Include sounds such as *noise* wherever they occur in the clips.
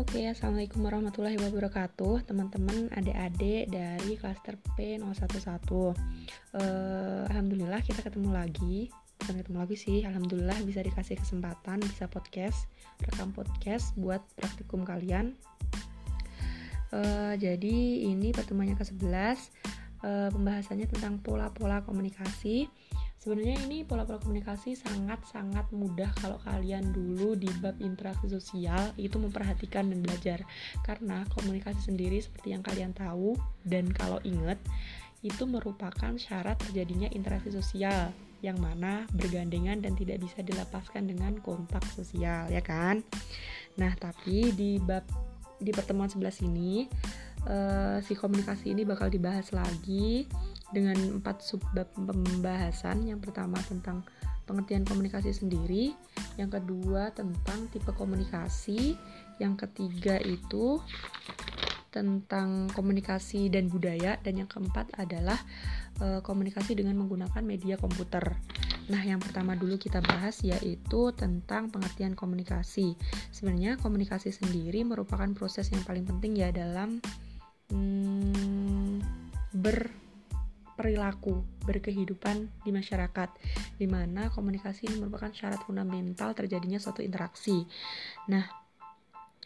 Oke, Assalamualaikum warahmatullahi wabarakatuh Teman-teman, adik-adik dari klaster P011 uh, Alhamdulillah kita ketemu lagi. Bukan ketemu lagi sih, Alhamdulillah bisa dikasih kesempatan Bisa podcast, rekam podcast buat praktikum kalian. Uh, Jadi ini pertemuannya ke-11 uh, Pembahasannya tentang pola-pola komunikasi Sebenarnya ini pola-pola komunikasi sangat-sangat mudah kalau kalian dulu di bab interaksi sosial itu memperhatikan dan belajar. Karena komunikasi sendiri seperti yang kalian tahu dan kalau ingat itu merupakan syarat terjadinya interaksi sosial yang mana bergandengan dan tidak bisa dilepaskan dengan kontak sosial, ya kan? Nah, tapi di bab di pertemuan sebelah sini uh, si komunikasi ini bakal dibahas lagi dengan empat subbab pembahasan. Yang pertama tentang pengertian komunikasi sendiri, yang kedua tentang tipe komunikasi, yang ketiga itu tentang komunikasi dan budaya, dan yang keempat adalah e, komunikasi dengan menggunakan media komputer. Nah, yang pertama dulu kita bahas yaitu tentang pengertian komunikasi. Sebenarnya komunikasi sendiri merupakan proses yang paling penting ya dalam hmm, ber perilaku berkehidupan di masyarakat, di mana komunikasi ini merupakan syarat fundamental terjadinya suatu interaksi. Nah,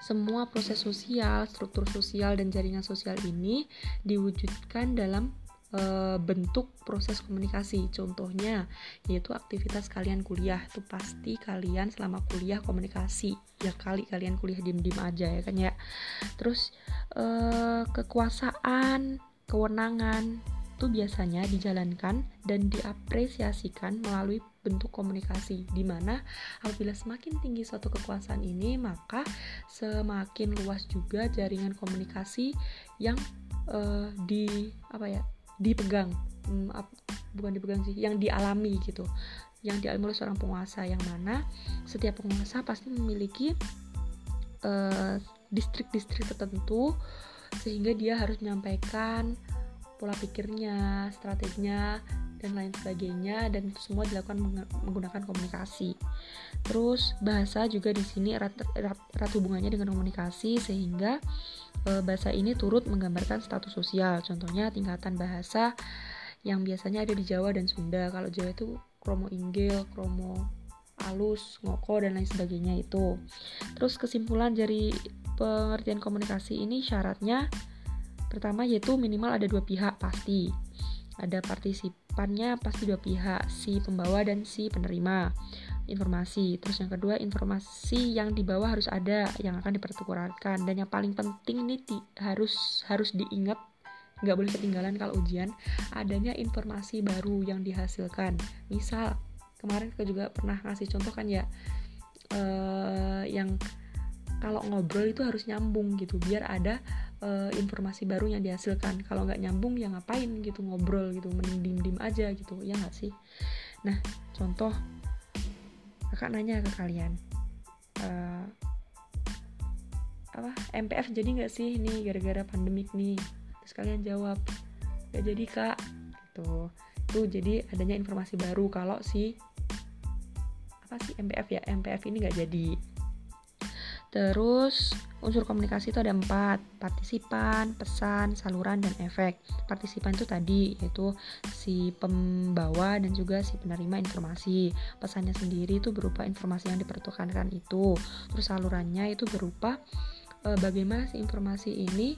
semua proses sosial, struktur sosial, dan jaringan sosial ini diwujudkan dalam e, bentuk proses komunikasi. Contohnya, yaitu aktivitas kalian kuliah. Itu pasti kalian selama kuliah komunikasi. Ya kali kalian kuliah diem-diem aja ya kan ya. Terus e, kekuasaan, kewenangan, itu biasanya dijalankan dan diapresiasikan melalui bentuk komunikasi di mana apabila semakin tinggi suatu kekuasaan ini maka semakin luas juga jaringan komunikasi yang uh, di apa ya dipegang hmm, bukan dipegang sih yang dialami gitu yang dialami oleh seorang penguasa yang mana setiap penguasa pasti memiliki uh, distrik-distrik tertentu sehingga dia harus menyampaikan pola pikirnya, strateginya, dan lain sebagainya dan itu semua dilakukan menggunakan komunikasi. Terus bahasa juga di sini erat, erat, erat hubungannya dengan komunikasi sehingga e, bahasa ini turut menggambarkan status sosial. Contohnya tingkatan bahasa yang biasanya ada di Jawa dan Sunda. Kalau Jawa itu kromo inggil, kromo alus, ngoko dan lain sebagainya itu. Terus kesimpulan dari pengertian komunikasi ini syaratnya Pertama yaitu minimal ada dua pihak pasti. Ada partisipannya pasti dua pihak, si pembawa dan si penerima informasi. Terus yang kedua, informasi yang dibawa harus ada yang akan dipertukarkan dan yang paling penting nih harus harus diingat nggak boleh ketinggalan kalau ujian adanya informasi baru yang dihasilkan. Misal kemarin kita juga pernah ngasih contoh kan ya uh, yang kalau ngobrol itu harus nyambung gitu biar ada uh, informasi baru yang dihasilkan. Kalau nggak nyambung ya ngapain gitu ngobrol gitu mending dim aja gitu. Ya nggak sih? Nah contoh kakak nanya ke kalian uh, apa MPF jadi nggak sih ini gara-gara pandemik nih? Terus kalian jawab nggak jadi kak. Gitu. Tuh jadi adanya informasi baru kalau si apa sih MPF ya? MPF ini nggak jadi Terus unsur komunikasi itu ada empat partisipan, pesan, saluran, dan efek. Partisipan itu tadi yaitu si pembawa dan juga si penerima informasi. Pesannya sendiri itu berupa informasi yang dipertukarkan itu. Terus salurannya itu berupa e, bagaimana si informasi ini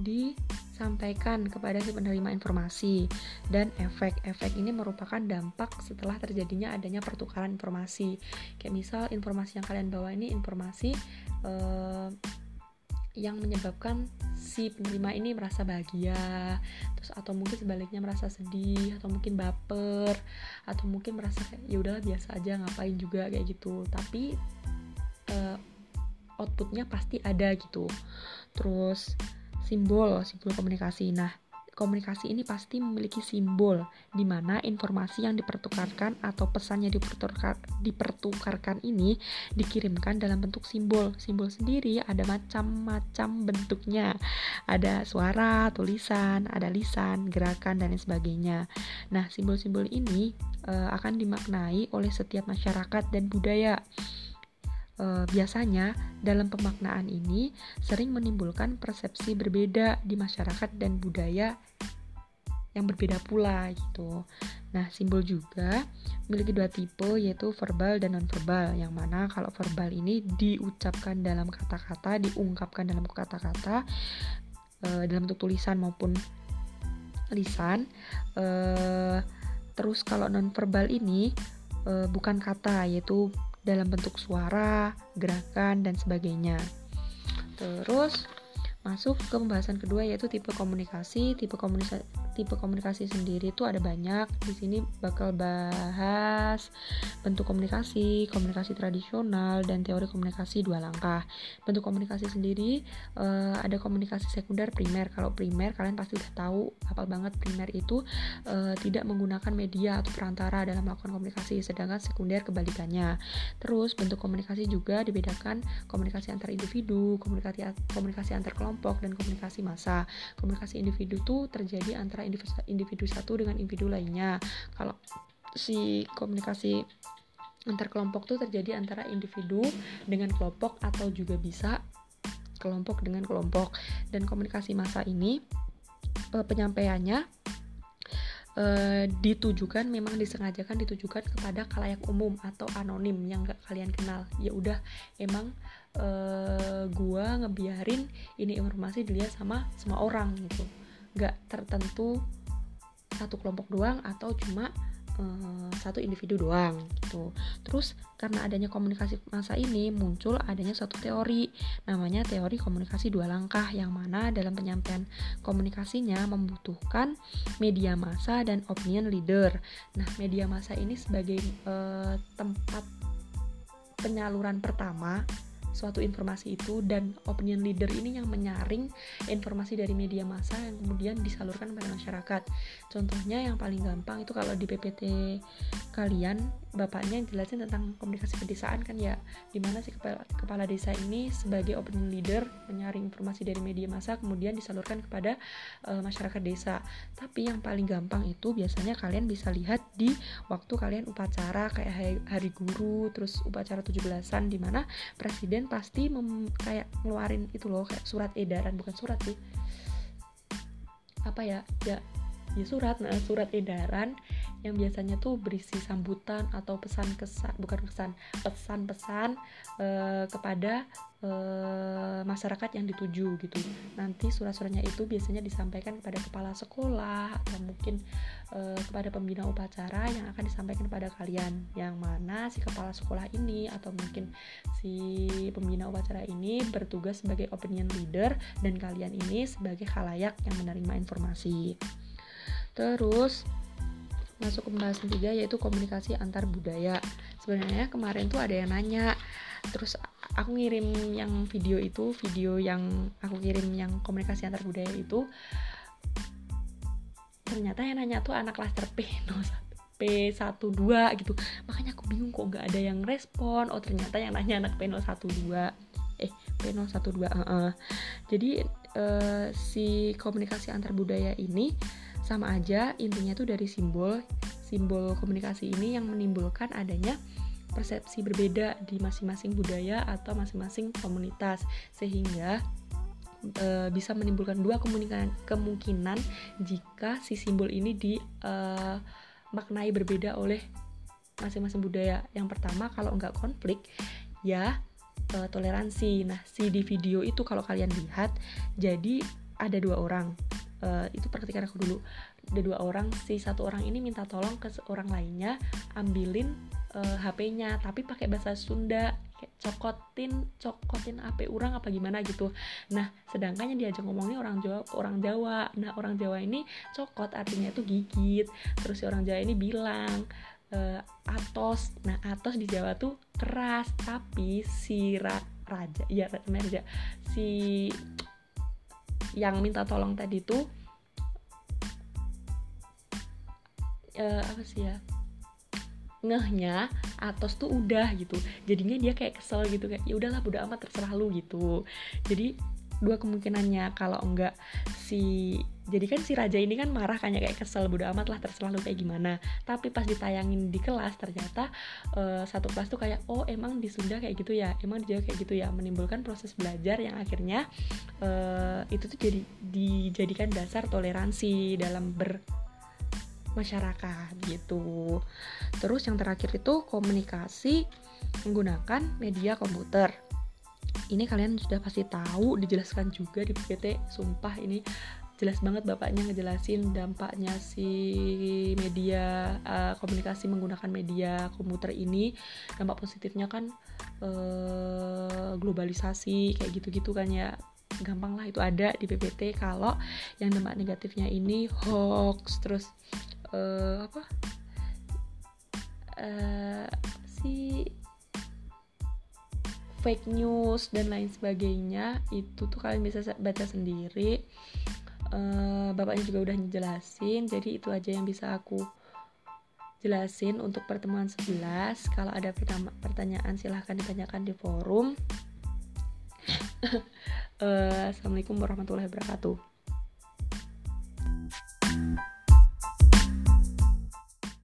disampaikan kepada si penerima informasi. Dan efek-efek ini merupakan dampak setelah terjadinya adanya pertukaran informasi. Kayak misal informasi yang kalian bawa ini informasi uh, yang menyebabkan si penerima ini merasa bahagia. Terus atau mungkin sebaliknya merasa sedih atau mungkin baper atau mungkin merasa ya udahlah biasa aja ngapain juga kayak gitu. Tapi uh, outputnya pasti ada gitu. Terus simbol simbol komunikasi nah komunikasi ini pasti memiliki simbol di mana informasi yang dipertukarkan atau pesannya dipertukar, dipertukarkan ini dikirimkan dalam bentuk simbol. Simbol sendiri ada macam-macam bentuknya. Ada suara, tulisan, ada lisan, gerakan dan lain sebagainya. Nah, simbol-simbol ini e, akan dimaknai oleh setiap masyarakat dan budaya. E, biasanya dalam pemaknaan ini sering menimbulkan persepsi berbeda di masyarakat dan budaya yang berbeda pula gitu. Nah, simbol juga memiliki dua tipe yaitu verbal dan nonverbal. Yang mana kalau verbal ini diucapkan dalam kata-kata, diungkapkan dalam kata-kata e, dalam bentuk tulisan maupun lisan. E, terus kalau nonverbal ini e, bukan kata yaitu dalam bentuk suara, gerakan, dan sebagainya. Terus masuk ke pembahasan kedua yaitu tipe komunikasi. Tipe komunikasi tipe komunikasi sendiri itu ada banyak. Di sini bakal bahas bentuk komunikasi, komunikasi tradisional, dan teori komunikasi dua langkah. Bentuk komunikasi sendiri uh, ada komunikasi sekunder, primer. Kalau primer kalian pasti udah tahu apa banget primer itu uh, tidak menggunakan media atau perantara dalam melakukan komunikasi, sedangkan sekunder kebalikannya. Terus bentuk komunikasi juga dibedakan komunikasi antar individu, komunikasi komunikasi antar kelompok, dan komunikasi massa. Komunikasi individu itu terjadi antara antara individu satu dengan individu lainnya. Kalau si komunikasi antar kelompok itu terjadi antara individu dengan kelompok atau juga bisa kelompok dengan kelompok. Dan komunikasi massa ini e, penyampaiannya e, ditujukan memang disengajakan ditujukan kepada kalayak umum atau anonim yang gak kalian kenal. Ya udah emang e, gua ngebiarin ini informasi dilihat sama semua orang gitu gak tertentu satu kelompok doang atau cuma uh, satu individu doang gitu. Terus karena adanya komunikasi masa ini muncul adanya suatu teori namanya teori komunikasi dua langkah yang mana dalam penyampaian komunikasinya membutuhkan media massa dan opinion leader. Nah, media massa ini sebagai uh, tempat penyaluran pertama suatu informasi itu dan opinion leader ini yang menyaring informasi dari media massa yang kemudian disalurkan kepada masyarakat. Contohnya yang paling gampang itu kalau di PPT kalian bapaknya jelasin tentang komunikasi pedesaan kan ya di mana si kepala, kepala desa ini sebagai opinion leader menyaring informasi dari media massa kemudian disalurkan kepada e, masyarakat desa tapi yang paling gampang itu biasanya kalian bisa lihat di waktu kalian upacara kayak hari, hari guru terus upacara 17-an di mana presiden pasti mem, kayak ngeluarin itu loh kayak surat edaran bukan surat sih. Apa ya? Ya ya surat. Nah surat edaran yang biasanya tuh berisi sambutan atau pesan kesan bukan kesan pesan-pesan e, kepada e, masyarakat yang dituju gitu. Nanti surat-suratnya itu biasanya disampaikan kepada kepala sekolah atau mungkin e, kepada pembina upacara yang akan disampaikan kepada kalian. Yang mana si kepala sekolah ini atau mungkin si pembina upacara ini bertugas sebagai opinion leader dan kalian ini sebagai khalayak yang menerima informasi. Terus masuk ke pembahasan tiga yaitu komunikasi antar budaya. Sebenarnya kemarin tuh ada yang nanya terus aku ngirim yang video itu video yang aku kirim yang komunikasi antar budaya itu ternyata yang nanya tuh anak kelas P *laughs* P12 gitu. Makanya aku bingung kok nggak ada yang respon. Oh ternyata yang nanya anak P012 eh P012 uh -uh. jadi uh, si komunikasi antar budaya ini sama aja intinya tuh dari simbol simbol komunikasi ini yang menimbulkan adanya persepsi berbeda di masing-masing budaya atau masing-masing komunitas sehingga e, bisa menimbulkan dua kemungkinan jika si simbol ini dimaknai e, berbeda oleh masing-masing budaya. Yang pertama kalau nggak konflik ya e, toleransi. Nah si di video itu kalau kalian lihat jadi ada dua orang uh, itu perhatikan aku dulu. Ada dua orang si satu orang ini minta tolong ke orang lainnya ambilin uh, eh, HP-nya tapi pakai bahasa Sunda kayak cokotin cokotin HP orang apa gimana gitu. Nah sedangkan yang diajak ngomongnya orang Jawa orang Jawa. Nah orang Jawa ini cokot artinya itu gigit. Terus si orang Jawa ini bilang uh, atos. Nah atos di Jawa tuh keras tapi si ra, raja ya raja si yang minta tolong tadi tuh uh, apa sih ya ngehnya atas tuh udah gitu. Jadinya dia kayak kesel gitu kayak ya udahlah udah amat terserah lu gitu. Jadi dua kemungkinannya kalau enggak si jadi kan si raja ini kan marah kayaknya kayak kesel bodo amat lah terserah lu kayak gimana tapi pas ditayangin di kelas ternyata uh, satu kelas tuh kayak oh emang di Sunda kayak gitu ya emang di Jawa kayak gitu ya menimbulkan proses belajar yang akhirnya uh, itu tuh jadi dijadikan dasar toleransi dalam ber masyarakat gitu. Terus yang terakhir itu komunikasi menggunakan media komputer. Ini kalian sudah pasti tahu, dijelaskan juga di PPT. Sumpah ini jelas banget bapaknya ngejelasin dampaknya si media uh, komunikasi menggunakan media komputer ini. Dampak positifnya kan uh, globalisasi kayak gitu-gitu kan ya. Gampang lah itu ada di PPT kalau yang dampak negatifnya ini hoax terus uh, apa? Uh, si fake news dan lain sebagainya itu tuh kalian bisa baca sendiri. Uh, bapaknya juga udah ngejelasin jadi itu aja yang bisa aku jelasin untuk pertemuan 11 kalau ada pertanyaan silahkan ditanyakan di forum. Uh, *laughs* Assalamualaikum warahmatullahi wabarakatuh